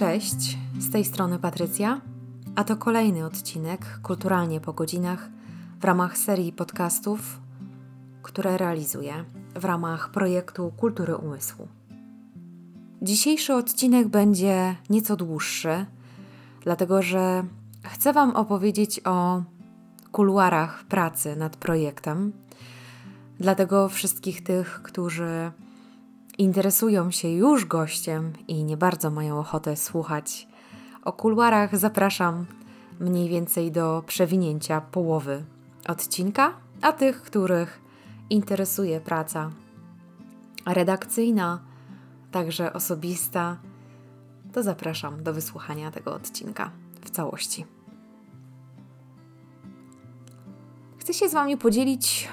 Cześć, z tej strony Patrycja, a to kolejny odcinek Kulturalnie po godzinach w ramach serii podcastów, które realizuję w ramach projektu Kultury Umysłu. Dzisiejszy odcinek będzie nieco dłuższy, dlatego że chcę Wam opowiedzieć o kuluarach pracy nad projektem. Dlatego wszystkich tych, którzy interesują się już gościem i nie bardzo mają ochotę słuchać o kuluarach, zapraszam mniej więcej do przewinięcia połowy odcinka, a tych, których interesuje praca redakcyjna, także osobista, to zapraszam do wysłuchania tego odcinka w całości. Chcę się z Wami podzielić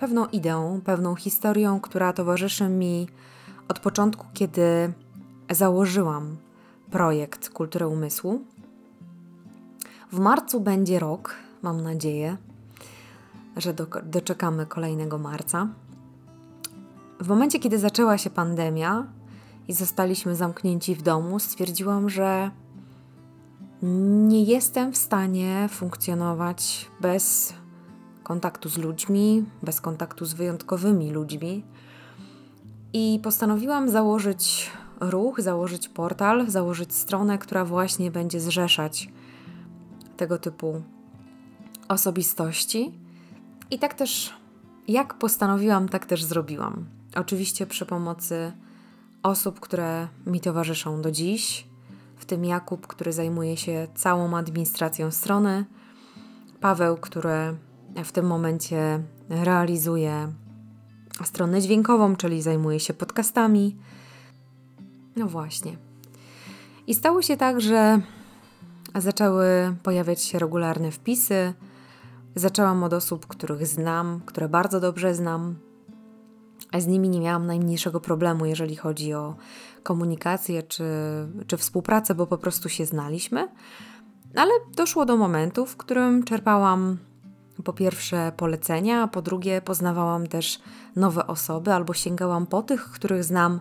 pewną ideą, pewną historią, która towarzyszy mi od początku, kiedy założyłam projekt Kultury Umysłu. W marcu będzie rok, mam nadzieję, że do, doczekamy kolejnego marca. W momencie, kiedy zaczęła się pandemia i zostaliśmy zamknięci w domu, stwierdziłam, że nie jestem w stanie funkcjonować bez kontaktu z ludźmi, bez kontaktu z wyjątkowymi ludźmi. I postanowiłam założyć ruch, założyć portal, założyć stronę, która właśnie będzie zrzeszać tego typu osobistości. I tak też, jak postanowiłam, tak też zrobiłam. Oczywiście przy pomocy osób, które mi towarzyszą do dziś, w tym Jakub, który zajmuje się całą administracją strony, Paweł, który w tym momencie realizuje stronę dźwiękową, czyli zajmuje się podcastami. No właśnie. I stało się tak, że zaczęły pojawiać się regularne wpisy. Zaczęłam od osób, których znam, które bardzo dobrze znam, z nimi nie miałam najmniejszego problemu, jeżeli chodzi o komunikację czy, czy współpracę, bo po prostu się znaliśmy. Ale doszło do momentu, w którym czerpałam po pierwsze polecenia, a po drugie poznawałam też nowe osoby albo sięgałam po tych, których znam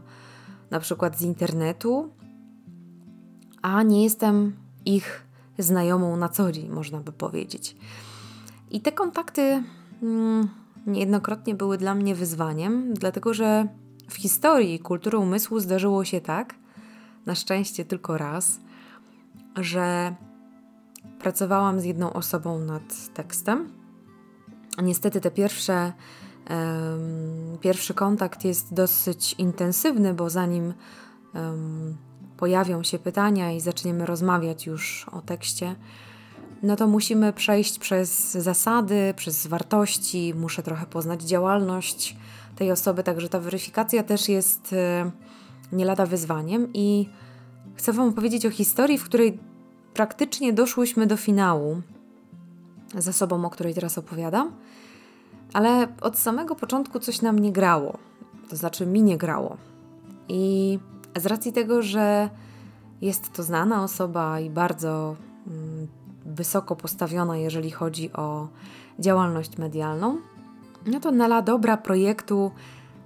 na przykład z internetu, a nie jestem ich znajomą na co dzień, można by powiedzieć. I te kontakty mm, niejednokrotnie były dla mnie wyzwaniem, dlatego że w historii kultury umysłu zdarzyło się tak, na szczęście tylko raz, że pracowałam z jedną osobą nad tekstem Niestety te pierwsze, um, pierwszy kontakt jest dosyć intensywny, bo zanim um, pojawią się pytania i zaczniemy rozmawiać już o tekście, no to musimy przejść przez zasady, przez wartości, muszę trochę poznać działalność tej osoby, także ta weryfikacja też jest e, nie lada wyzwaniem i chcę Wam opowiedzieć o historii, w której praktycznie doszłyśmy do finału z osobą, o której teraz opowiadam, ale od samego początku coś nam nie grało. To znaczy, mi nie grało. I z racji tego, że jest to znana osoba i bardzo mm, wysoko postawiona, jeżeli chodzi o działalność medialną, no to na dobra projektu,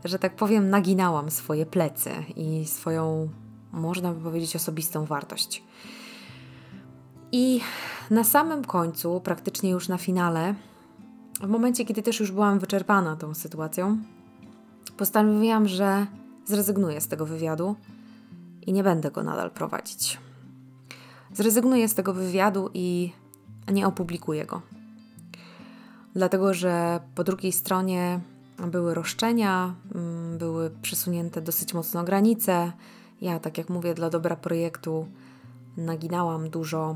że tak powiem, naginałam swoje plecy i swoją, można by powiedzieć, osobistą wartość. I na samym końcu, praktycznie już na finale, w momencie, kiedy też już byłam wyczerpana tą sytuacją, postanowiłam, że zrezygnuję z tego wywiadu i nie będę go nadal prowadzić. Zrezygnuję z tego wywiadu i nie opublikuję go. Dlatego, że po drugiej stronie były roszczenia, mm, były przesunięte dosyć mocno granice. Ja, tak jak mówię, dla dobra projektu naginałam dużo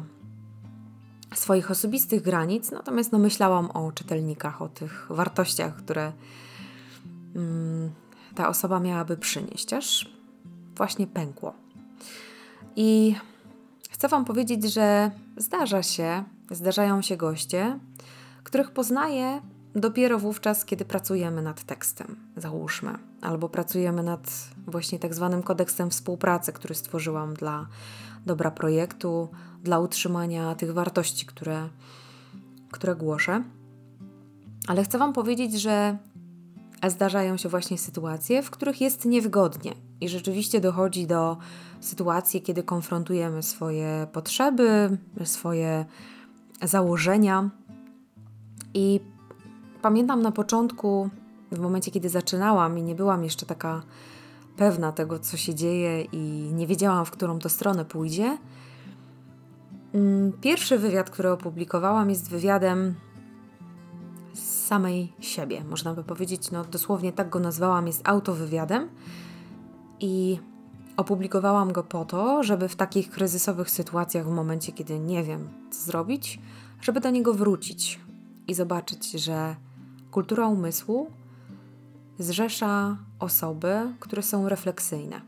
swoich osobistych granic, natomiast no, myślałam o czytelnikach, o tych wartościach, które mm, ta osoba miałaby przynieść, aż właśnie pękło. I chcę Wam powiedzieć, że zdarza się, zdarzają się goście, których poznaję dopiero wówczas, kiedy pracujemy nad tekstem, załóżmy, albo pracujemy nad właśnie tak zwanym kodeksem współpracy, który stworzyłam dla dobra projektu, dla utrzymania tych wartości, które, które głoszę. Ale chcę Wam powiedzieć, że zdarzają się właśnie sytuacje, w których jest niewygodnie i rzeczywiście dochodzi do sytuacji, kiedy konfrontujemy swoje potrzeby, swoje założenia. I pamiętam na początku, w momencie kiedy zaczynałam i nie byłam jeszcze taka pewna tego, co się dzieje i nie wiedziałam, w którą to stronę pójdzie. Mm, pierwszy wywiad, który opublikowałam, jest wywiadem samej siebie, można by powiedzieć, no dosłownie tak go nazwałam, jest autowywiadem i opublikowałam go po to, żeby w takich kryzysowych sytuacjach, w momencie, kiedy nie wiem, co zrobić, żeby do niego wrócić i zobaczyć, że kultura umysłu zrzesza osoby, które są refleksyjne,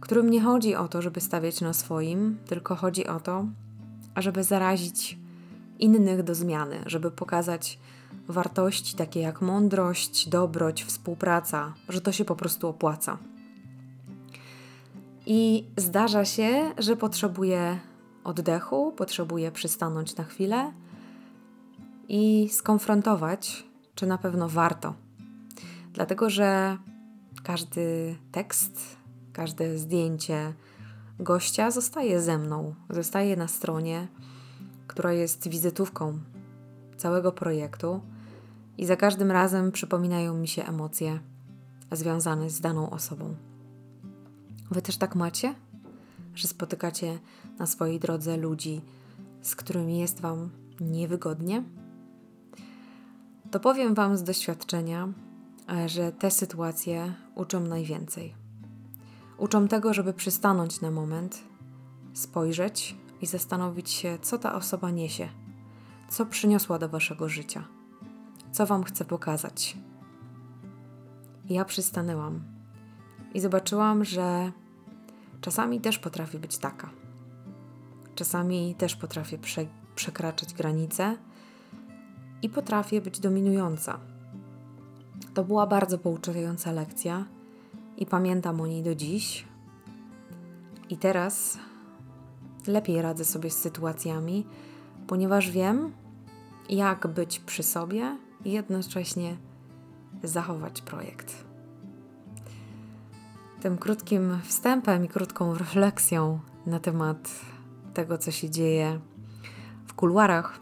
którym nie chodzi o to, żeby stawiać na swoim, tylko chodzi o to, ażeby zarazić innych do zmiany, żeby pokazać wartości takie jak mądrość, dobroć, współpraca, że to się po prostu opłaca. I zdarza się, że potrzebuję oddechu, potrzebuję przystanąć na chwilę i skonfrontować, czy na pewno warto. Dlatego, że każdy tekst, każde zdjęcie gościa zostaje ze mną, zostaje na stronie, która jest wizytówką całego projektu i za każdym razem przypominają mi się emocje związane z daną osobą. Wy też tak macie? Że spotykacie na swojej drodze ludzi, z którymi jest Wam niewygodnie? To powiem Wam z doświadczenia, że te sytuacje uczą najwięcej. Uczą tego, żeby przystanąć na moment, spojrzeć i zastanowić się, co ta osoba niesie, co przyniosła do Waszego życia co Wam chcę pokazać. Ja przystanęłam i zobaczyłam, że czasami też potrafię być taka. Czasami też potrafię prze przekraczać granice i potrafię być dominująca. To była bardzo pouczająca lekcja i pamiętam o niej do dziś. I teraz lepiej radzę sobie z sytuacjami, ponieważ wiem, jak być przy sobie i jednocześnie zachować projekt. Tym krótkim wstępem i krótką refleksją na temat tego, co się dzieje w kuluarach,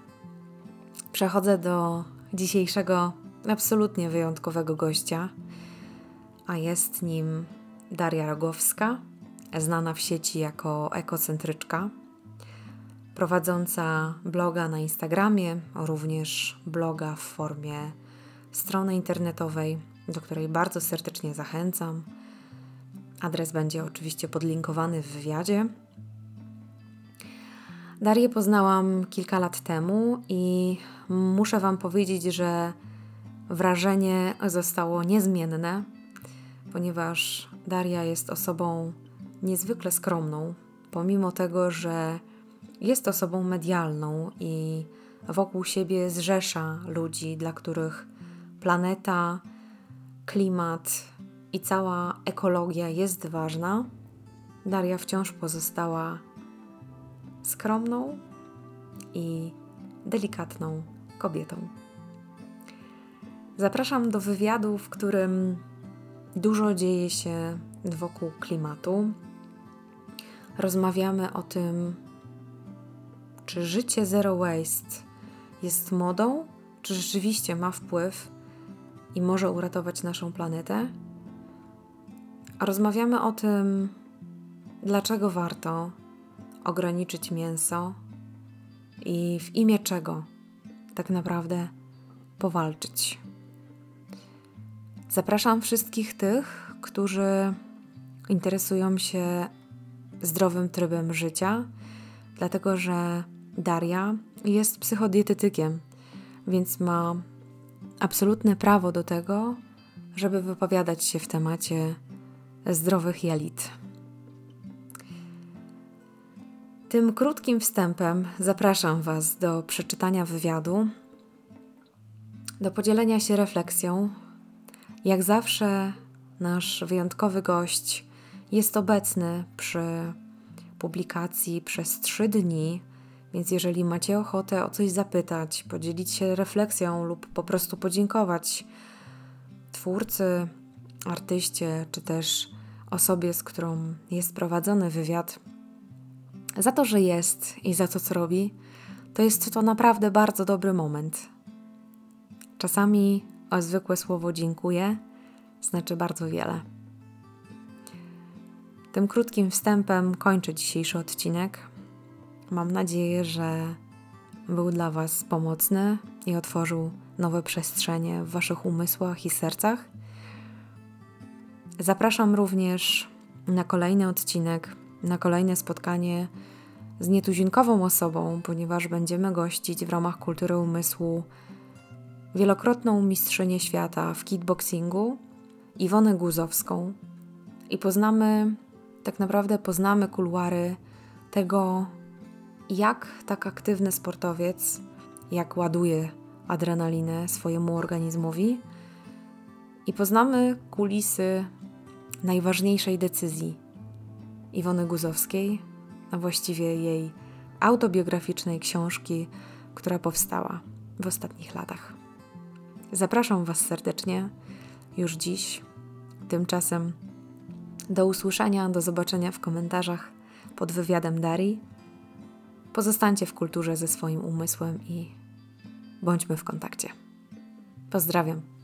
przechodzę do dzisiejszego absolutnie wyjątkowego gościa, a jest nim Daria Rogowska, znana w sieci jako ekocentryczka prowadząca bloga na Instagramie, również bloga w formie strony internetowej, do której bardzo serdecznie zachęcam. Adres będzie oczywiście podlinkowany w wywiadzie. Darię poznałam kilka lat temu i muszę Wam powiedzieć, że wrażenie zostało niezmienne, ponieważ Daria jest osobą niezwykle skromną, pomimo tego, że jest osobą medialną i wokół siebie zrzesza ludzi, dla których planeta, klimat i cała ekologia jest ważna, Daria wciąż pozostała skromną i delikatną kobietą. Zapraszam do wywiadu, w którym dużo dzieje się wokół klimatu. Rozmawiamy o tym, czy życie zero waste jest modą, czy rzeczywiście ma wpływ i może uratować naszą planetę? A rozmawiamy o tym, dlaczego warto ograniczyć mięso i w imię czego tak naprawdę powalczyć. Zapraszam wszystkich tych, którzy interesują się zdrowym trybem życia, dlatego że Daria jest psychodietetykiem, więc ma absolutne prawo do tego, żeby wypowiadać się w temacie zdrowych jelit. Tym krótkim wstępem zapraszam Was do przeczytania wywiadu, do podzielenia się refleksją. Jak zawsze, nasz wyjątkowy gość jest obecny przy publikacji przez trzy dni więc jeżeli macie ochotę o coś zapytać, podzielić się refleksją lub po prostu podziękować, twórcy, artyście, czy też osobie, z którą jest prowadzony wywiad, za to, że jest i za to, co robi, to jest to naprawdę bardzo dobry moment. Czasami o zwykłe słowo dziękuję znaczy bardzo wiele. Tym krótkim wstępem kończę dzisiejszy odcinek. Mam nadzieję, że był dla Was pomocny i otworzył nowe przestrzenie w Waszych umysłach i sercach. Zapraszam również na kolejny odcinek, na kolejne spotkanie z nietuzinkową osobą, ponieważ będziemy gościć w ramach kultury umysłu wielokrotną mistrzynię świata w kickboxingu, Iwonę Guzowską i poznamy, tak naprawdę poznamy kuluary tego, jak tak aktywny sportowiec, jak ładuje adrenalinę swojemu organizmowi i poznamy kulisy najważniejszej decyzji Iwony Guzowskiej, a właściwie jej autobiograficznej książki, która powstała w ostatnich latach. Zapraszam Was serdecznie już dziś. Tymczasem do usłyszenia, do zobaczenia w komentarzach pod wywiadem Darii. Pozostańcie w kulturze ze swoim umysłem i bądźmy w kontakcie. Pozdrawiam.